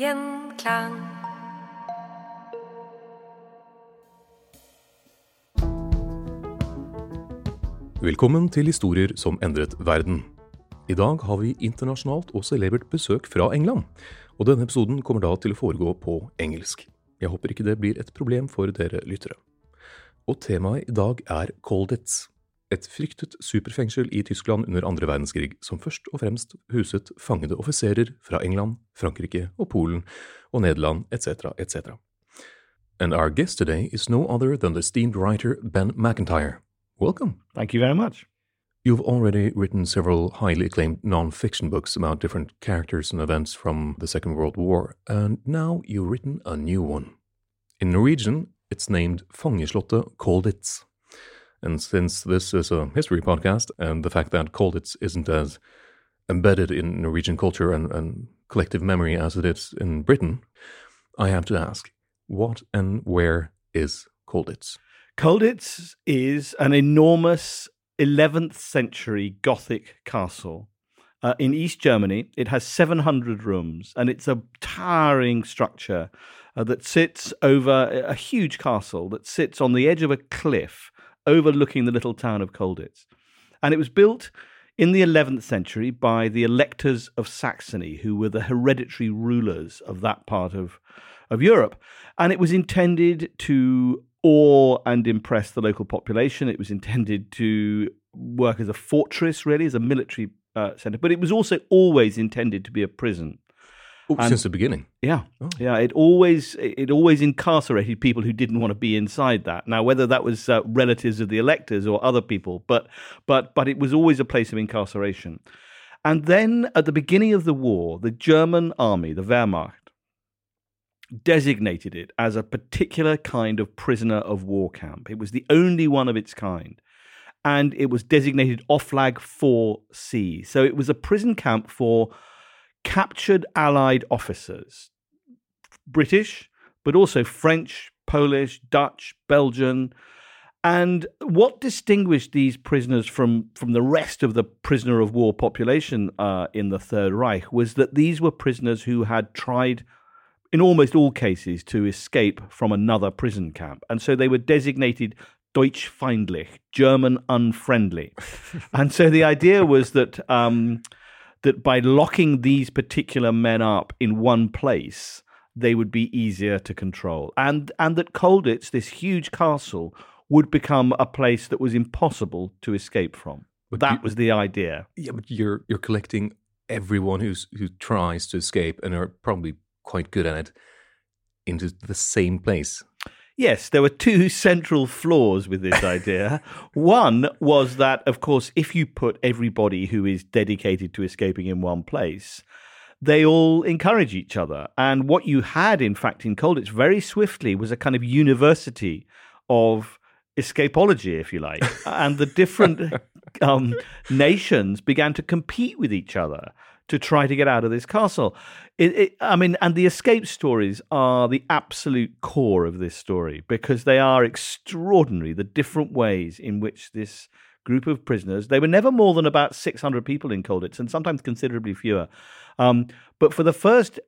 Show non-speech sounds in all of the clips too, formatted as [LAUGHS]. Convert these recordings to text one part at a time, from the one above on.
Gjenklang. Velkommen til Historier som endret verden. I dag har vi internasjonalt og celebert besøk fra England, og denne episoden kommer da til å foregå på engelsk. Jeg håper ikke det blir et problem for dere lyttere. Og temaet i dag er Colditz, et fryktet superfengsel i Tyskland under andre verdenskrig, som først og fremst huset fangede offiserer fra England, Frankrike og Polen og Nederland etc., etc. And our guest today is no other than the esteemed writer Ben McIntyre. Welcome. Thank you very much. You've already written several highly acclaimed non-fiction books about different characters and events from the Second World War, and now you've written a new one. In Norwegian, it's named Fangeslottet Colditz. And since this is a history podcast, and the fact that Colditz isn't as embedded in Norwegian culture and, and collective memory as it is in Britain, I have to ask, what and where is Colditz? Colditz is an enormous 11th century Gothic castle uh, in East Germany. It has 700 rooms and it's a towering structure uh, that sits over a huge castle that sits on the edge of a cliff overlooking the little town of Colditz. And it was built in the 11th century by the electors of Saxony, who were the hereditary rulers of that part of, of Europe. And it was intended to awe and impress the local population. It was intended to work as a fortress, really, as a military uh, center, but it was also always intended to be a prison. Oh, And- since the beginning. Yeah, Oh. yeah. It always it always incarcerated people who didn't want to be inside that. Now, whether that was uh, relatives of the electors or other people, but but but it was always a place of incarceration. And then at the beginning of the war, the German army, the Wehrmacht, designated it as a particular kind of prisoner of war camp. It was the only one of its kind. And it was designated Oflag 4C. So it was a prison camp for captured Allied officers, British, but also French, Polish, Dutch, Belgian. And what distinguished these prisoners from, from the rest of the prisoner of war population uh, in the Third Reich was that these were prisoners who had tried, in almost all cases, to escape from another prison camp. And so they were designated Deutschfeindlich, German unfriendly. [LAUGHS] and so the idea was that um, that by locking these particular men up in one place, they would be easier to control, and and that Colditz, this huge castle, would become a place that was impossible to escape from. But that you- was the idea. Yeah, but you're you're collecting everyone who's who tries to escape and are probably quite good at it into the same place. Yes, there were two [LAUGHS] central flaws with this idea. [LAUGHS] one was that, of course, if you put everybody who is dedicated to escaping in one place, they all encourage each other. And what you had, in fact, in Colditz very swiftly was a kind of university of escapology, if you like. [LAUGHS] and the different um, nations began to compete with each other to try to get out of this castle. It, it, I mean, and the escape stories are the absolute core of this story because they are extraordinary. The different ways in which this group of prisoners, they were never more than about 600 people in Colditz and sometimes considerably fewer. Um, but for the first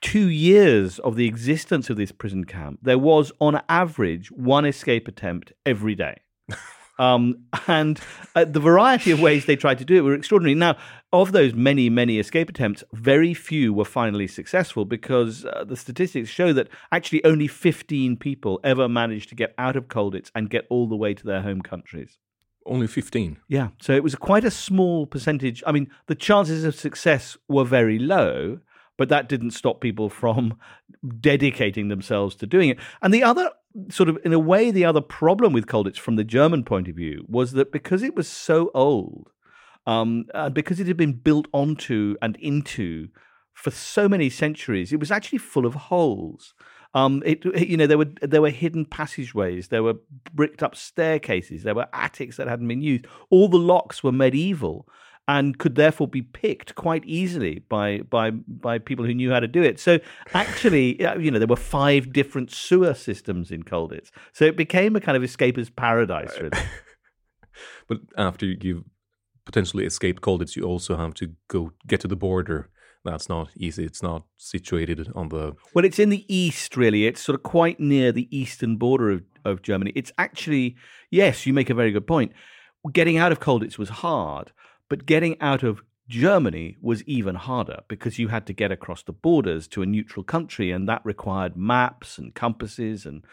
two years of the existence of this prison camp, there was on average one escape attempt every day. [LAUGHS] Um, and uh, the variety of ways they tried to do it were extraordinary. Now, of those many, many escape attempts, very few were finally successful because uh, the statistics show that actually only 15 people ever managed to get out of Colditz and get all the way to their home countries. Only fifteen. Yeah. So it was quite a small percentage. I mean, the chances of success were very low, but that didn't stop people from [LAUGHS] dedicating themselves to doing it. And the other sort of, in a way, the other problem with Colditz from the German point of view was that because it was so old, um, and because it had been built onto and into for so many centuries, it was actually full of holes. Um, it, you know, there were there were hidden passageways, there were bricked up staircases, there were attics that hadn't been used. All the locks were medieval and could therefore be picked quite easily by by by people who knew how to do it. So actually, [LAUGHS] you know, there were five different sewer systems in Colditz, so it became a kind of escaper's paradise. Really. [LAUGHS] But after you've potentially escaped Colditz, you also have to go get to the border that's not easy. It's not situated on the. Well, it's in the east, really. It's sort of quite near the eastern border of, of Germany. It's actually, yes, you make a very good point. Getting out of Colditz was hard, but getting out of Germany was even harder because you had to get across the borders to a neutral country, and that required maps and compasses and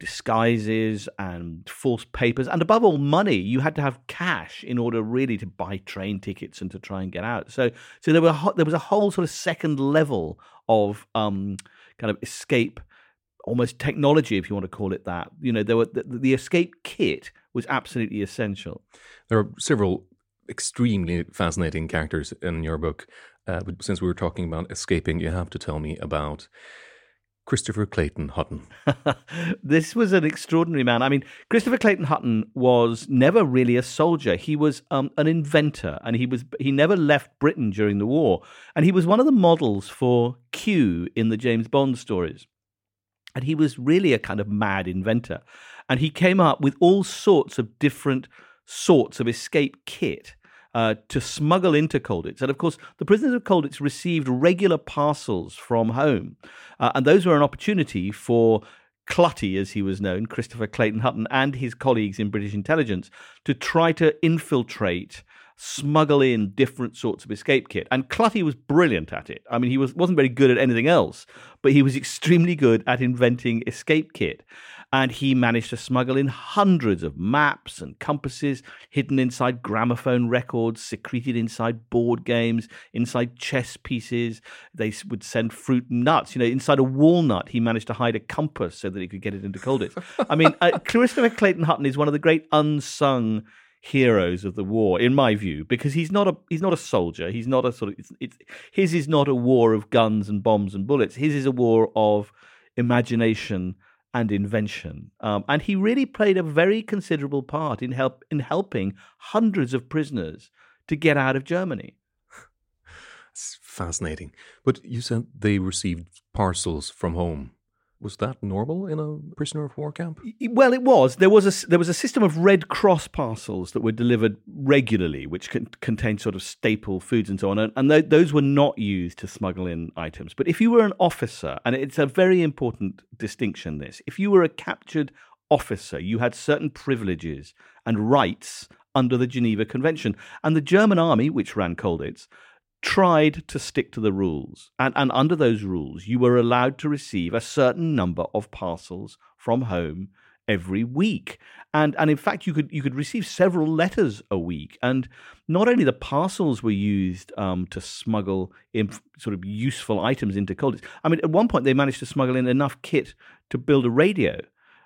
disguises and false papers, and above all, money. You had to have cash in order really to buy train tickets and to try and get out. So, so there were there was a whole sort of second level of um, kind of escape, almost technology, if you want to call it that. You know, there were the, the escape kit was absolutely essential. There are several extremely fascinating characters in your book. Uh, but since we were talking about escaping, you have to tell me about Christopher Clayton Hutton. [LAUGHS] this was an extraordinary man. I mean, Christopher Clayton Hutton was never really a soldier. He was um, an inventor, and he was he never left Britain during the war. And he was one of the models for Q in the James Bond stories. And he was really a kind of mad inventor. And he came up with all sorts of different sorts of escape kit. Uh, to smuggle into Colditz. And of course, the prisoners of Colditz received regular parcels from home. Uh, and those were an opportunity for Clutty, as he was known, Christopher Clayton Hutton, and his colleagues in British intelligence to try to infiltrate, smuggle in different sorts of escape kit. And Clutty was brilliant at it. I mean, he was, wasn't very good at anything else, but he was [LAUGHS] extremely good at inventing escape kit and he managed to smuggle in hundreds of maps and compasses hidden inside gramophone records, secreted inside board games, inside chess pieces. They would send fruit and nuts. You know, inside a walnut, he managed to hide a compass so that he could get it into Colditz. I mean, uh, [LAUGHS] Christopher Clayton Hutton is one of the great unsung heroes of the war, in my view, because he's not a he's not a soldier. He's not a sort of it's, it's his is not a war of guns and bombs and bullets. His is a war of imagination and invention. Um, and he really played a very considerable part in help in helping hundreds of prisoners to get out of Germany. It's fascinating. But you said they received parcels from home. Was that normal in a prisoner of war camp? Well, it was. There was a there was a system of Red Cross parcels that were delivered regularly, which con- contained sort of staple foods and so on, and, and th- those were not used to smuggle in items. But if you were an officer, and it's a very important distinction, this if you were a captured officer, you had certain privileges and rights under the Geneva Convention, and the German army, which ran Colditz, tried to stick to the rules. And, and under those rules, you were allowed to receive a certain number of parcels from home every week. And and in fact you could you could receive several letters a week. And not only the parcels were used um, to smuggle in sort of useful items into Colditz. I mean, at one point they managed to smuggle in enough kit to build a radio.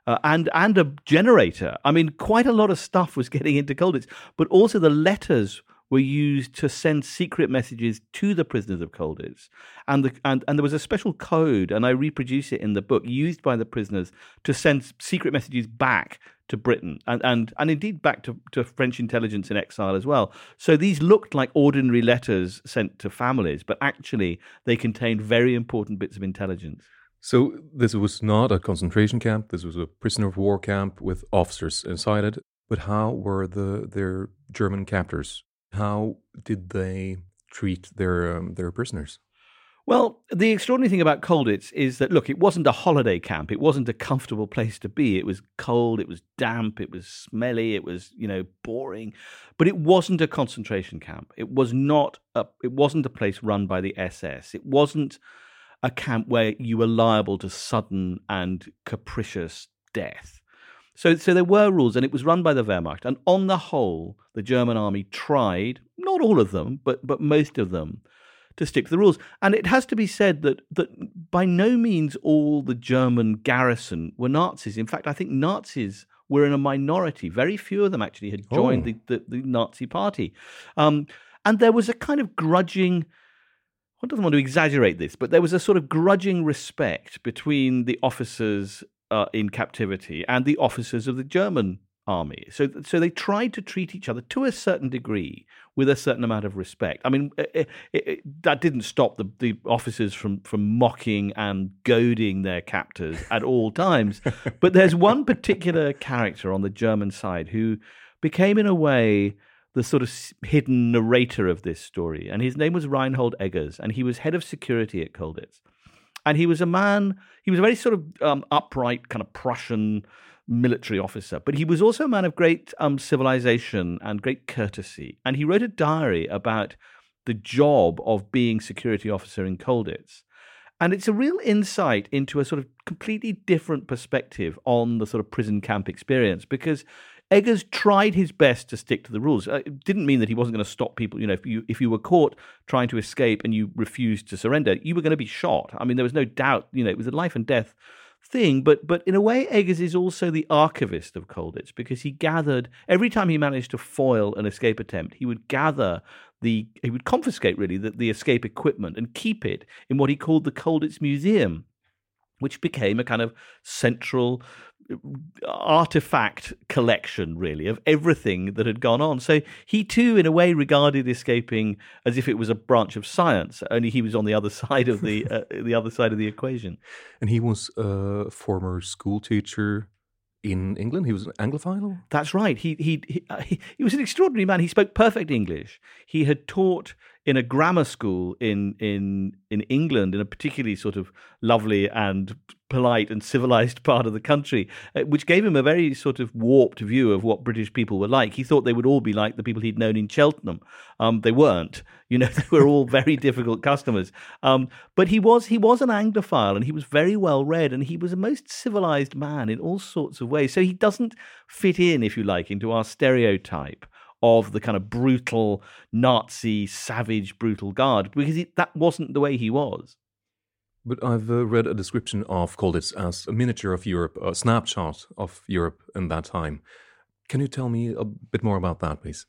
Uh, and and a generator. I mean, quite a lot of stuff was [LAUGHS] getting into Colditz, but also the letters were used to send secret messages to the prisoners of Colditz. And, the, and, and there was a special code, and I reproduce it in the book, used by the prisoners to send secret messages back to Britain and, and, and indeed back to, to French intelligence in exile as well. So these looked like ordinary letters sent to families, but actually they contained very important bits of intelligence. So this was not a concentration camp. This was a prisoner of war camp with officers inside it. But how were the their German captors how did they treat their um, their prisoners? Well, the extraordinary thing about Colditz is that look, it wasn't a holiday camp. It wasn't a comfortable place to be. It was cold, it was damp, it was smelly, it was, you know, boring. But it wasn't a concentration camp. It was not a it wasn't a place run by the SS. It wasn't a camp where you were liable to sudden and capricious death. So, so there were rules, and it was run by the Wehrmacht. And on the whole, the German army tried, not all of them, but but most of them, to stick to the rules. And it has to be said that that by no means all the German garrison were Nazis. In fact, I think Nazis were in a minority. Very few of them actually had joined oh. the, the, the, Nazi party. Um, and there was a kind of grudging. I don't want to exaggerate this, but there was a sort of grudging respect between the officers uh, in captivity and the officers of the German army. So, so they tried to treat each other to a certain degree with a certain amount of respect. I mean, it, it, it, that didn't stop the, the officers from, from mocking and goading their captors at all times. but there's one particular character on the German side who became, in a way, the sort of hidden narrator of this story. And his name was Reinhold Eggers, and he was head of security at Colditz. And he was a man, he was a very sort of um, upright, kind of Prussian military officer, but he was also a man of great um, civilization and great courtesy. And he wrote a diary about the job of being security officer in Colditz. And it's a real insight into a sort of completely different perspective on the sort of prison camp experience because Eggers tried his best to stick to the rules. Uh, it didn't mean that he wasn't going to stop people. You know, if you if you were caught trying to escape and you refused to surrender, you were going to be shot. I mean, there was no doubt. You know, it was a life and death thing. But but in a way, Eggers is also the archivist of Colditz because he gathered every time he managed to foil an escape attempt, he would gather the he would confiscate really the, the escape equipment and keep it in what he called the Colditz Museum, which became a kind of central artifact collection, really, of everything that had gone on. So he too, in a way, regarded escaping as if it was a branch of science. Only he was on the other [LAUGHS] side of the uh, the other side of the equation. And he was a former school teacher in England. He was an Anglophile. That's right. He he he, uh, he, he was an extraordinary man. He spoke perfect English. He had taught in a grammar school in in in England in a particularly sort of lovely and polite and civilized [LAUGHS] part of the country, uh, which gave him a very sort of warped view of what British people were like. He thought they would all be like the people he'd known in Cheltenham. Um, they weren't. [LAUGHS] You know, they were all very [LAUGHS] difficult customers. Um, but he was he was an Anglophile, and he was very well read, and he was a most civilized man in all sorts of ways. So he doesn't fit in, if you like, into our stereotype of the kind of brutal Nazi, savage, brutal guard because that wasn't the way he was. But I've uh, read a description of Colditz as a miniature of Europe, a snapshot of Europe in that time. Can you tell me a bit more about that, please?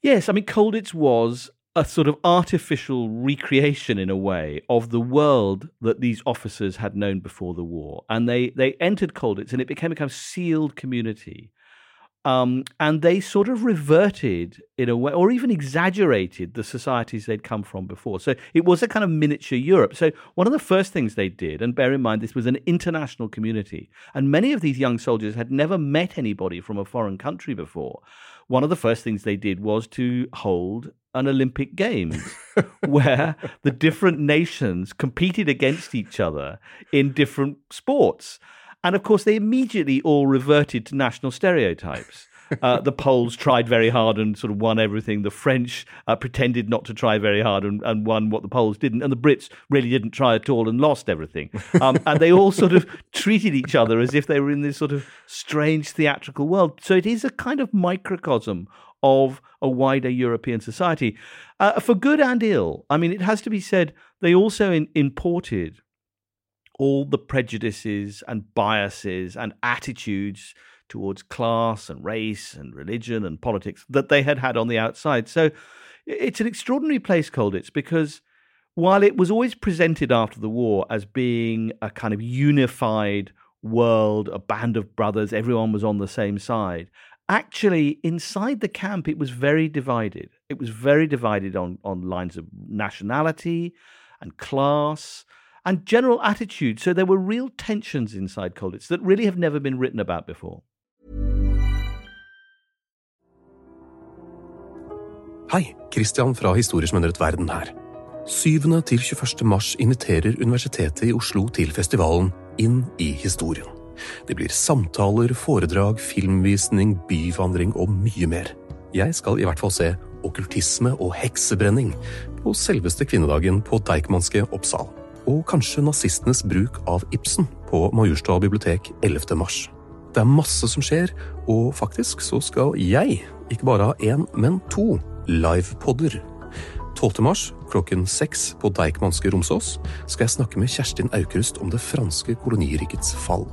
Yes, I mean, Colditz was a sort of artificial recreation in a way of the world that these officers had known before the war. And they, they entered Colditz and it became a kind of sealed community um, and they sort of reverted in a way, or even exaggerated the societies they'd come from before. So it was a kind of miniature Europe. So one of the first things they did, and bear in mind this was an international community, and many of these young soldiers had never met anybody from a foreign country before. One of the first things they did was to hold an Olympic Games [LAUGHS] where the different nations competed against each other in different sports. And of course, they immediately all reverted to national stereotypes. Uh, [LAUGHS] the Poles tried very hard and sort of won everything. The French uh, pretended not to try very hard and, and, won what the Poles didn't. And the Brits really didn't try at all and lost everything. Um, and they all sort of [LAUGHS] treated each other as if they were in this sort of strange theatrical world. So it is a kind of microcosm of a wider European society, uh, for good and ill. I mean, it has to be said, they also in, imported all the prejudices and biases and attitudes towards class and race and religion and politics that they had had on the outside. So it's an extraordinary place, Colditz, because while it was always presented after the war as being a kind of unified world, a band of brothers, everyone was on the same side, actually inside the camp it was very divided. It was very divided on, on lines of nationality and class and general attitude. So there were real tensions inside Colditz that really have never been written about before. Hei, Christian fra Historier som verden her. 7. til 21. mars inviterer Universitetet i Oslo til festivalen Inn i historien. Det blir samtaler, foredrag, filmvisning, byvandring og mye mer. Jeg skal i hvert fall se okkultisme og heksebrenning på selveste kvinnedagen på Deichmanske Oppsal og kanskje nazistenes bruk av Ibsen på Majorstua bibliotek 11. mars. Det er masse som skjer, og faktisk så skal jeg ikke bare ha én, men to livepoder. 12. mars klokken seks på Deichmanske Romsås skal jeg snakke med Kjerstin Aukrust om det franske kolonirikets fall.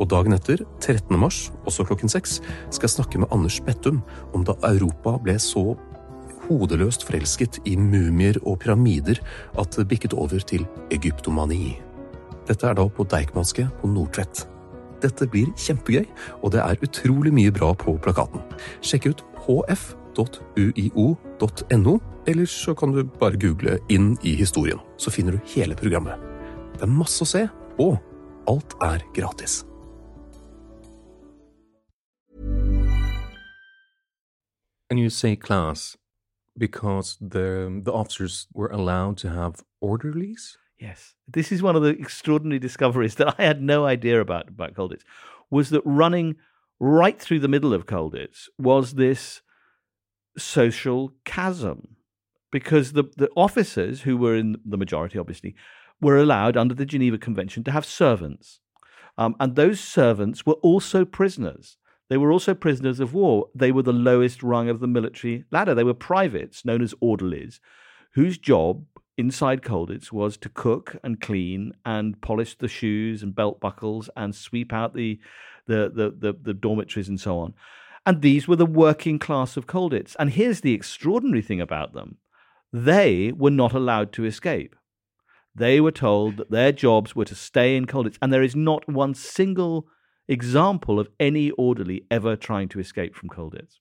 Og dagen etter, 13. mars, også klokken seks, skal jeg snakke med Anders Bettum om da Europa ble så hodeløst forelsket i mumier og pyramider at det bikket over til egyptomani. Dette er da på Deichmanske på Nordtvedt. Dette blir kjempegøy, og det er utrolig mye bra på plakaten. Sjekk ut hf.uio.no, eller så kan du bare google 'Inn i historien', så finner du hele programmet. Det er masse å se, og alt er gratis. And you say class because the the officers were allowed to have orderlies. Yes, this is one of the extraordinary discoveries that I had no idea about about Colditz. Was that running right through the middle of Colditz was this social chasm because the, the officers who were in the majority, obviously, were allowed under the Geneva Convention to have servants. Um, and those servants were also prisoners. They were also prisoners of war. They were the lowest rung of the military ladder. They were privates, known as orderlies, whose job inside Colditz was to cook and clean and polish the shoes and belt buckles and sweep out the, the, the, the, the dormitories and so on. And these were the working class of Colditz. And here's the extraordinary thing about them they were not allowed to escape. They were told that their jobs were to stay in Colditz. And there is not one single example of any orderly ever trying to escape from Colditz.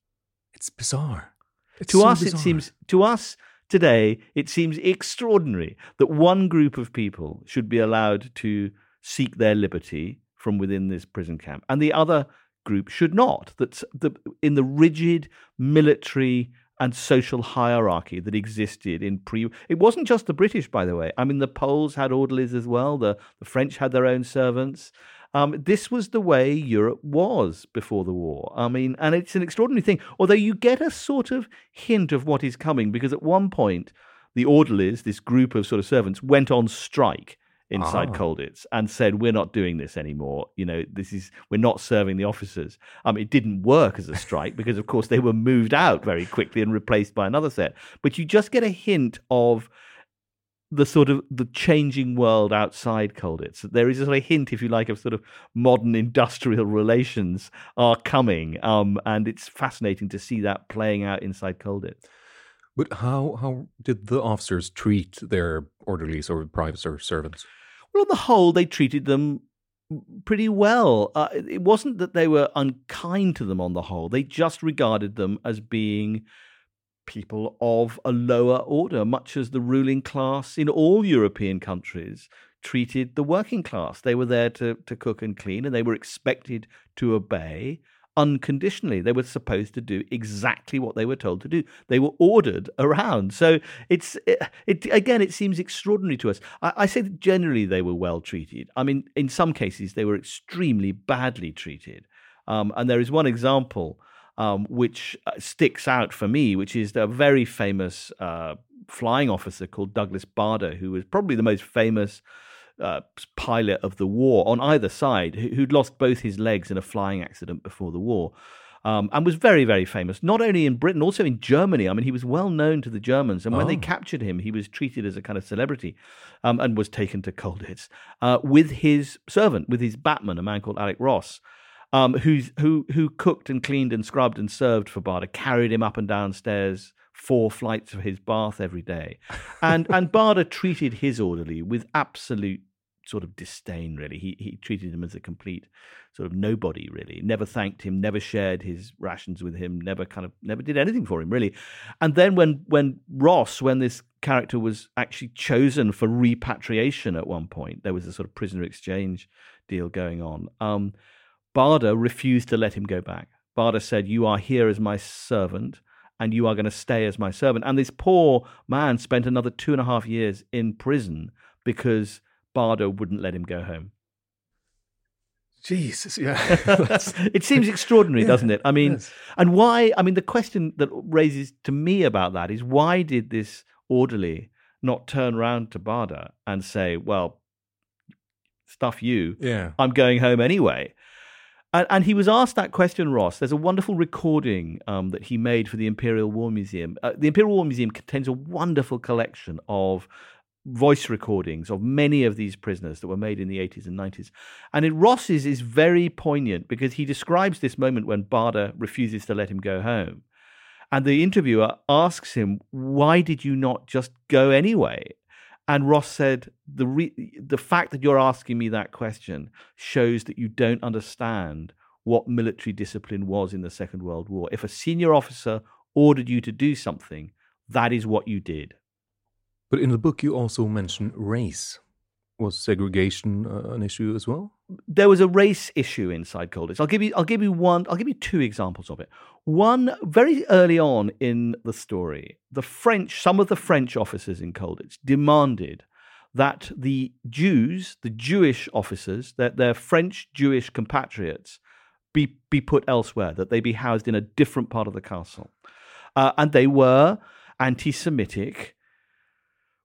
It's bizarre. It's to so us, bizarre. it seems to us today, it seems extraordinary that one group of people should be allowed to seek their liberty from within this prison camp, and the other group should not. That the, in the rigid military and social hierarchy that existed in pre. It wasn't just the British, by the way. I mean, the Poles had orderlies as well. The the French had their own servants. Um, this was the way Europe was before the war. I mean, and it's an extraordinary thing. Although you get a sort of hint of what is coming, because at one point, the orderlies, this group of sort of servants, went on strike inside Ah. Colditz and said, "We're not doing this anymore. You know, this is we're not serving the officers." Um, it didn't work as a strike because, of course, they were moved out very quickly and replaced by another set. But you just get a hint of the sort of the changing world outside Colditz. There is a sort of hint, if you like, of sort of modern industrial relations are coming, um, and it's fascinating to see that playing out inside Colditz. But how how did the officers treat their orderlies or privates or servants? Well, on the whole, they treated them pretty well. Uh, it wasn't that they were unkind to them on the whole. They just regarded them as being people of a lower order, much as the ruling class in all European countries treated the working class. They were there to, to cook and clean, and they were expected to obey unconditionally. They were supposed to do exactly what they were told to do. They were ordered around. So it's it, it again. It seems extraordinary to us. I, I say that generally they were well treated. I mean, in some cases they were extremely badly treated. Um, and there is one example um, which uh, sticks out for me, which is a very famous uh, flying officer called Douglas Bader, who was probably the most famous uh, pilot of the war on either side, who- who'd lost both his legs in a flying accident before the war. Um, and was very, very famous, not only in Britain, also in Germany. I mean, he was well known to the Germans. And when they Oh. captured him, he was treated as a kind of celebrity um, and was taken to Colditz uh, with his servant, with his batman, a man called Alec Ross um, who's, who who cooked and cleaned and scrubbed and served for Bader, carried him up and down stairs four flights of his bath every day, [LAUGHS] and and Bader treated his orderly with absolute sort of disdain. Really, he he treated him as a complete sort of nobody. Really, never thanked him, never shared his rations with him, never kind of never did anything for him. Really, and then when when Ross, when this character was actually chosen for repatriation at one point, there was a sort of prisoner exchange deal going on. Um, Bader refused to let him go back. Bader said, You are here as my servant, and you are going to stay as my servant. And this poor man spent another two and a half years in prison because Bader wouldn't let him go home. Jesus, yeah. [LAUGHS] It seems extraordinary, Yeah, doesn't it? I mean, yes. and why? I mean, the question that raises to me about that is why did this orderly not turn round to Bader and say, Well, stuff you, yeah. I'm going home anyway. And, and he was asked that question, Ross. There's a wonderful recording um, that he made for the Imperial War Museum. Uh, the Imperial War Museum contains a wonderful collection of voice recordings of many of these prisoners that were made in the 80s and 90s. And in Ross's is very poignant because he describes this moment when Bader refuses to let him go home. And the interviewer asks him, Why did you not just go anyway? And Ross said, the, re- the fact that you're asking me that question shows that you don't understand what military discipline was in the Second World War. If a senior officer ordered you to do something, that is what you did. But in the book, you also mention race. Was segregation uh, an issue as well? There was a race issue inside Colditz. I'll give you. I'll give you one. I'll give you two examples of it. One very early on in the story, the French, some of the French officers in Colditz demanded that the Jews, the Jewish officers, that their French Jewish compatriots, be be put elsewhere. That they be housed in a different part of the castle, uh, and they were anti-Semitic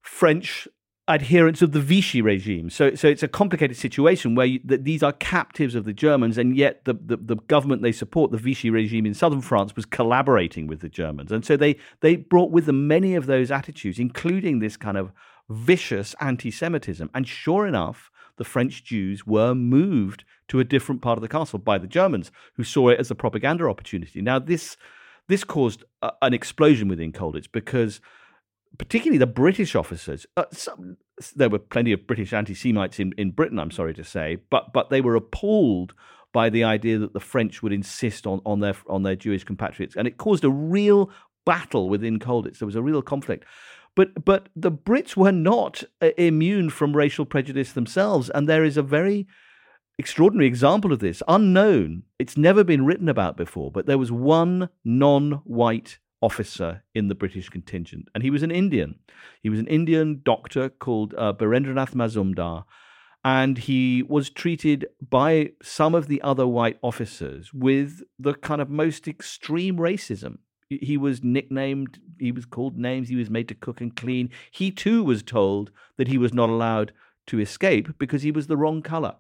French adherents of the Vichy regime. So, so it's a complicated situation where you, these are captives of the Germans, and yet the, the, the, government they support, the Vichy regime in southern France, was collaborating with the Germans, and so they they brought with them many of those attitudes, including this kind of vicious anti-Semitism. And sure enough, the French Jews were moved to a different part of the castle by the Germans, who saw it as a propaganda opportunity. Now, this this caused a, an explosion within Colditz because particularly the British officers. Uh, some, there were plenty of British anti-Semites in, in Britain, I'm sorry to say, but but they were appalled by the idea that the French would insist on, on their on their Jewish compatriots, and it caused a real battle within Colditz. There was a real conflict. But but the Brits were not uh, immune from racial prejudice themselves, and there is a very extraordinary example of this, unknown. It's never been written about before, but there was one non-white officer in the British contingent, and he was an Indian. He was an Indian doctor called uh, Birendranath Mazumdar, and he was treated by some of the other white officers with the kind of most extreme racism. He was nicknamed, he was called names, he was made to cook and clean. He too was told that he was not allowed to escape because he was the wrong color.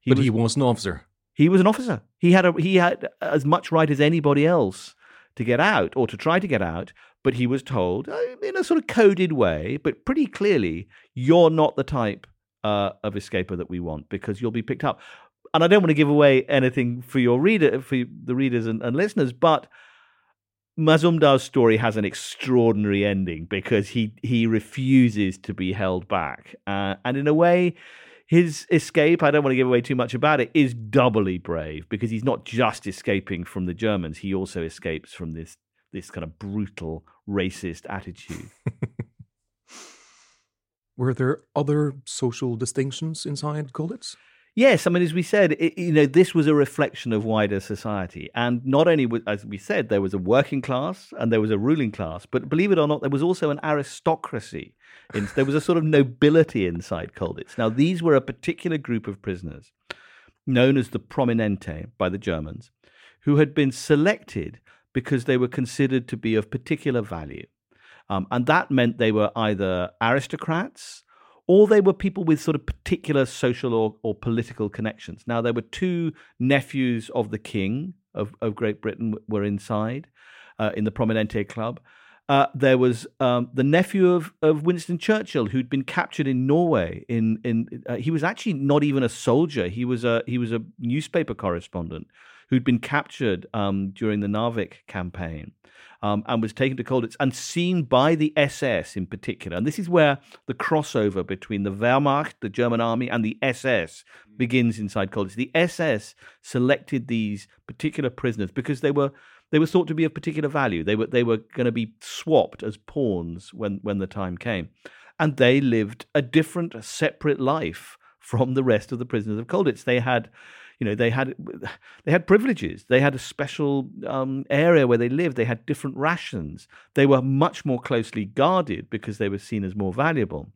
He but was, he was an officer. He was an officer. He had a, he had as much right as anybody else to get out or to try to get out, but he was told uh, in a sort of coded way, but pretty clearly, you're not the type uh, of escaper that we want because you'll be picked up. And I don't want to give away anything for your reader, for the readers and, and listeners, but Mazumdar's story has an extraordinary ending because he he refuses to be held back, uh, and in a way, his escape, I don't want to give away too much about it, is doubly brave because he's not just escaping from the Germans, he also escapes from this this kind of brutal racist attitude. [LAUGHS] Were there other social distinctions inside Colditz? Yes, I mean, as we said, it, you know, this was a reflection of wider society, and not only, as we said, there was a working class and there was a ruling class, but believe it or not, there was also an aristocracy. In, there was a sort of nobility inside Colditz. Now, these were a particular group of prisoners, known as the Prominente by the Germans, who had been selected because they were considered to be of particular value, um, and that meant they were either aristocrats or they were people with sort of particular social or, or political connections. Now, there were two nephews of the king of, of Great Britain were inside uh, in the Prominente Club. Uh, there was um, the nephew of, of Winston Churchill, who'd been captured in Norway. In in uh, he was actually not even a soldier; he was a he was a newspaper correspondent who'd been captured um, during the Narvik campaign um, and was taken to Colditz and seen by the SS in particular. And this is where the crossover between the Wehrmacht, the German army, and the SS begins inside Colditz. The SS selected these particular prisoners because they were they were thought to be of particular value. They were they were going to be swapped as pawns when when the time came, and they lived a different, separate life from the rest of the prisoners of Colditz. They had you know they had they had privileges they had a special um, area where they lived they had different rations they were much more closely guarded because they were seen as more valuable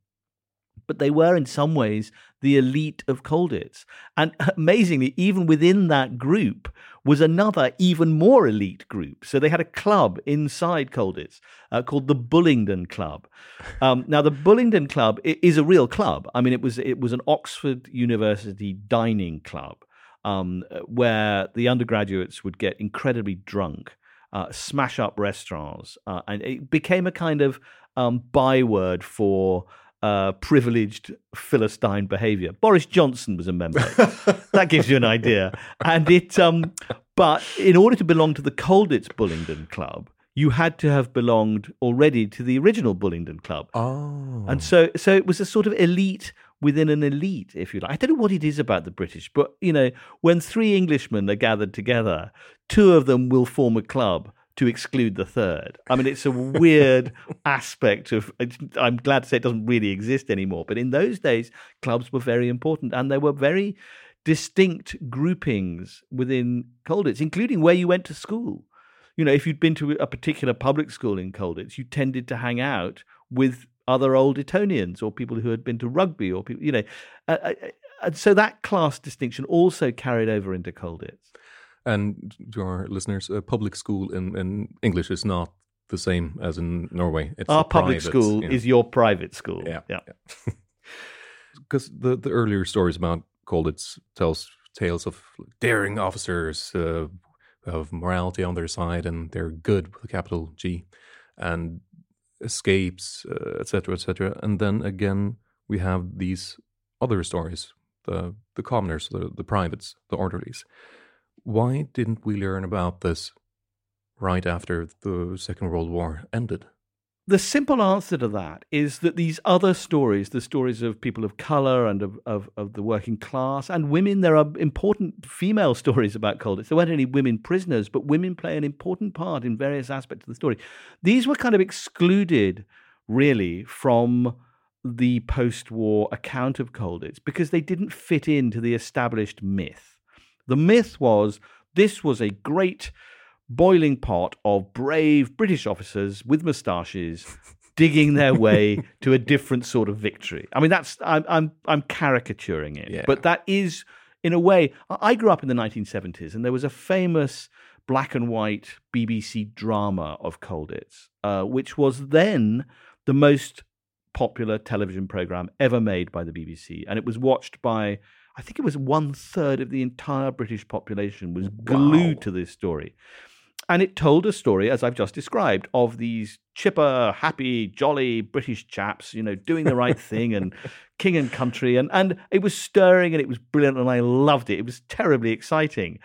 but they were in some ways the elite of Colditz. And [LAUGHS] amazingly, even within that group was another even more elite group. So they had a club inside Colditz uh, called the Bullingdon Club. Um, now, the Bullingdon Club is a real club. I mean, it was it was an Oxford University dining club um, where the undergraduates would get incredibly drunk, uh, smash up restaurants, uh, and it became a kind of um, byword for uh, privileged Philistine behavior. Boris Johnson was a member. that gives you an idea. And it, um, but in order to belong to the Colditz Bullingdon Club, you had to have belonged already to the original Bullingdon Club. Oh. And so, so it was a sort of elite within an elite, if you like. I don't know what it is about the British, but you know, when three Englishmen are gathered together, two of them will form a club to exclude the third. I mean, it's a weird [LAUGHS] aspect of. I'm glad to say it doesn't really exist anymore. But in those days, clubs were very important, and there were very distinct groupings within Colditz, including where you went to school. You know, if you'd been to a particular public school in Colditz, you tended to hang out with other old Etonians or people who had been to rugby or people, you know. Uh, uh, and so that class distinction also carried over into Colditz. And to our listeners, a public school in, in English is not the same as in Norway. It's Our public private, school you know. is your private school. Yeah. Yeah. Because yeah. [LAUGHS] the, the earlier stories about Colditz tells tales of daring officers uh, of morality on their side and they're good with a capital G and escapes, etc., uh, etc. Et and then again, we have these other stories the the commoners, the, the privates, the orderlies. Why didn't we learn about this right after the Second World War ended? The simple answer to that is that these other stories, the stories of people of color and of, of, of, the working class and women, there are important female [LAUGHS] stories about Colditz. There weren't any women prisoners, but women play an important part in various aspects of the story. These were kind of excluded, really, from the post war account of Colditz because they didn't fit into the established myth. The myth was this was a great boiling pot of brave British officers with moustaches digging their way [LAUGHS] to a different sort of victory. I mean, that's I'm I'm I'm caricaturing it, yeah. but that is in a way. I grew up in the 1970s, and there was a famous black and white BBC drama of Colditz, uh, which was then the most popular television program ever made by the BBC, and it was watched by. I think it was one third of the entire British population was glued wow. to this story. And it told a story, as I've just described, of these chipper, happy, jolly British chaps, you know, doing the right [LAUGHS] thing and king and country. And, and it was stirring and it was brilliant and I loved it. It was terribly exciting.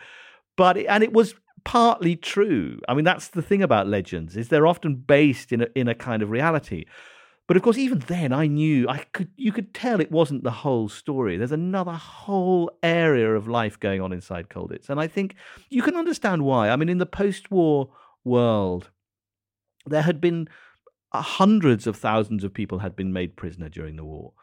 But, it, and it was partly true. I mean, that's the thing about legends is they're often based in a, in a kind of reality. But of course, even then, I knew I could. You could tell it wasn't the whole story. There's another whole area of life going on inside Colditz, and I think you can understand why. I mean, in the post-war world, there had been uh, hundreds of thousands of people had been made prisoner during the war.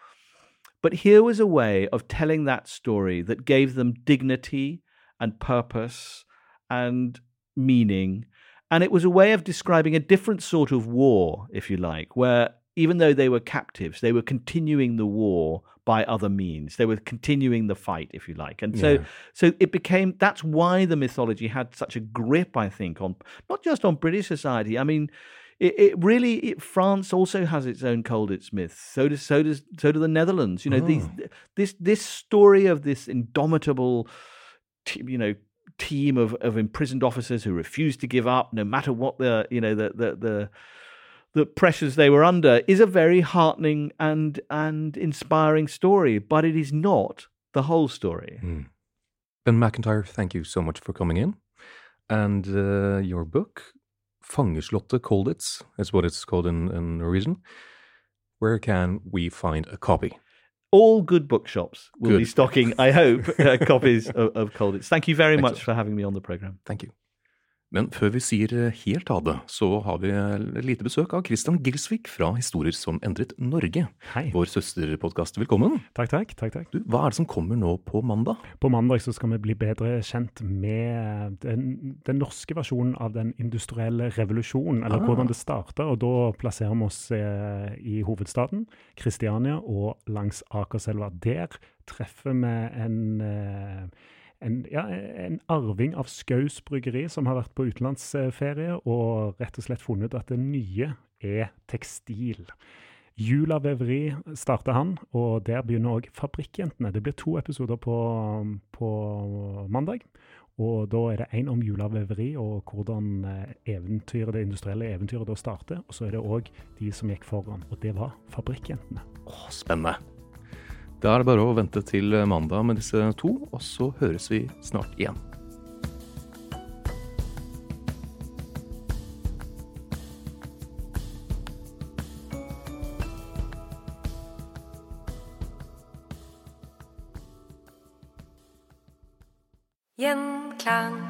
But here was a way of telling that story that gave them dignity and purpose and meaning. And it was a way of describing a different sort of war, if you like, where even though they were captives, they were continuing the war by other means. They were continuing the fight, if you like. And so, yeah. so it became. That's why the mythology had such a grip, I think, on not just on British society. I mean, it, it really. It, France also has its own Colditz myth. So does so does so do the Netherlands. You know, oh. these this this story of this indomitable, you know, team of of imprisoned officers who refuse to give up no matter what the you know the the the the pressures they were under is a very heartening and and inspiring story, but it is not the whole story. Mm. Ben Macintyre, thank you so much for coming in. And uh, your book, Fangeslottet Colditz, is what it's called in, in Norwegian. Where can we find a copy? All good bookshops will good. be stocking, I hope, uh, copies [LAUGHS] of, of Colditz. Thank you very Excellent. much for having me on the program. Thank you. Men før vi sier helt ha det, så har vi lite besøk av Christian Gilsvik fra Historier som endret Norge. Hei. Vår søsterpodkast. Velkommen. Takk, takk. takk, takk. Du, hva er det som kommer nå på mandag? På mandag så skal vi bli bedre kjent med den, den norske versjonen av den industrielle revolusjonen, eller ah. hvordan det starta. Og da plasserer vi oss eh, i hovedstaden, Kristiania, og langs Akerselva. Der treffer vi en eh, en, ja, en, arving av Skaus bryggeri som har vært på utenlandsferie og rett og slett funnet at det nye er tekstil. Jula Veveri starter han, og der begynner òg Fabrikkjentene. Det blir to episoder på, på mandag. Og da er det én om Jula Veveri og hvordan eh, eventyret, det industrielle eventyret da starter. Og så er det òg de som gikk foran, og det var Fabrikkjentene. Åh, spennende. Da er det bare å vente til mandag med disse to, og så høres vi snart igjen. Gjenklang.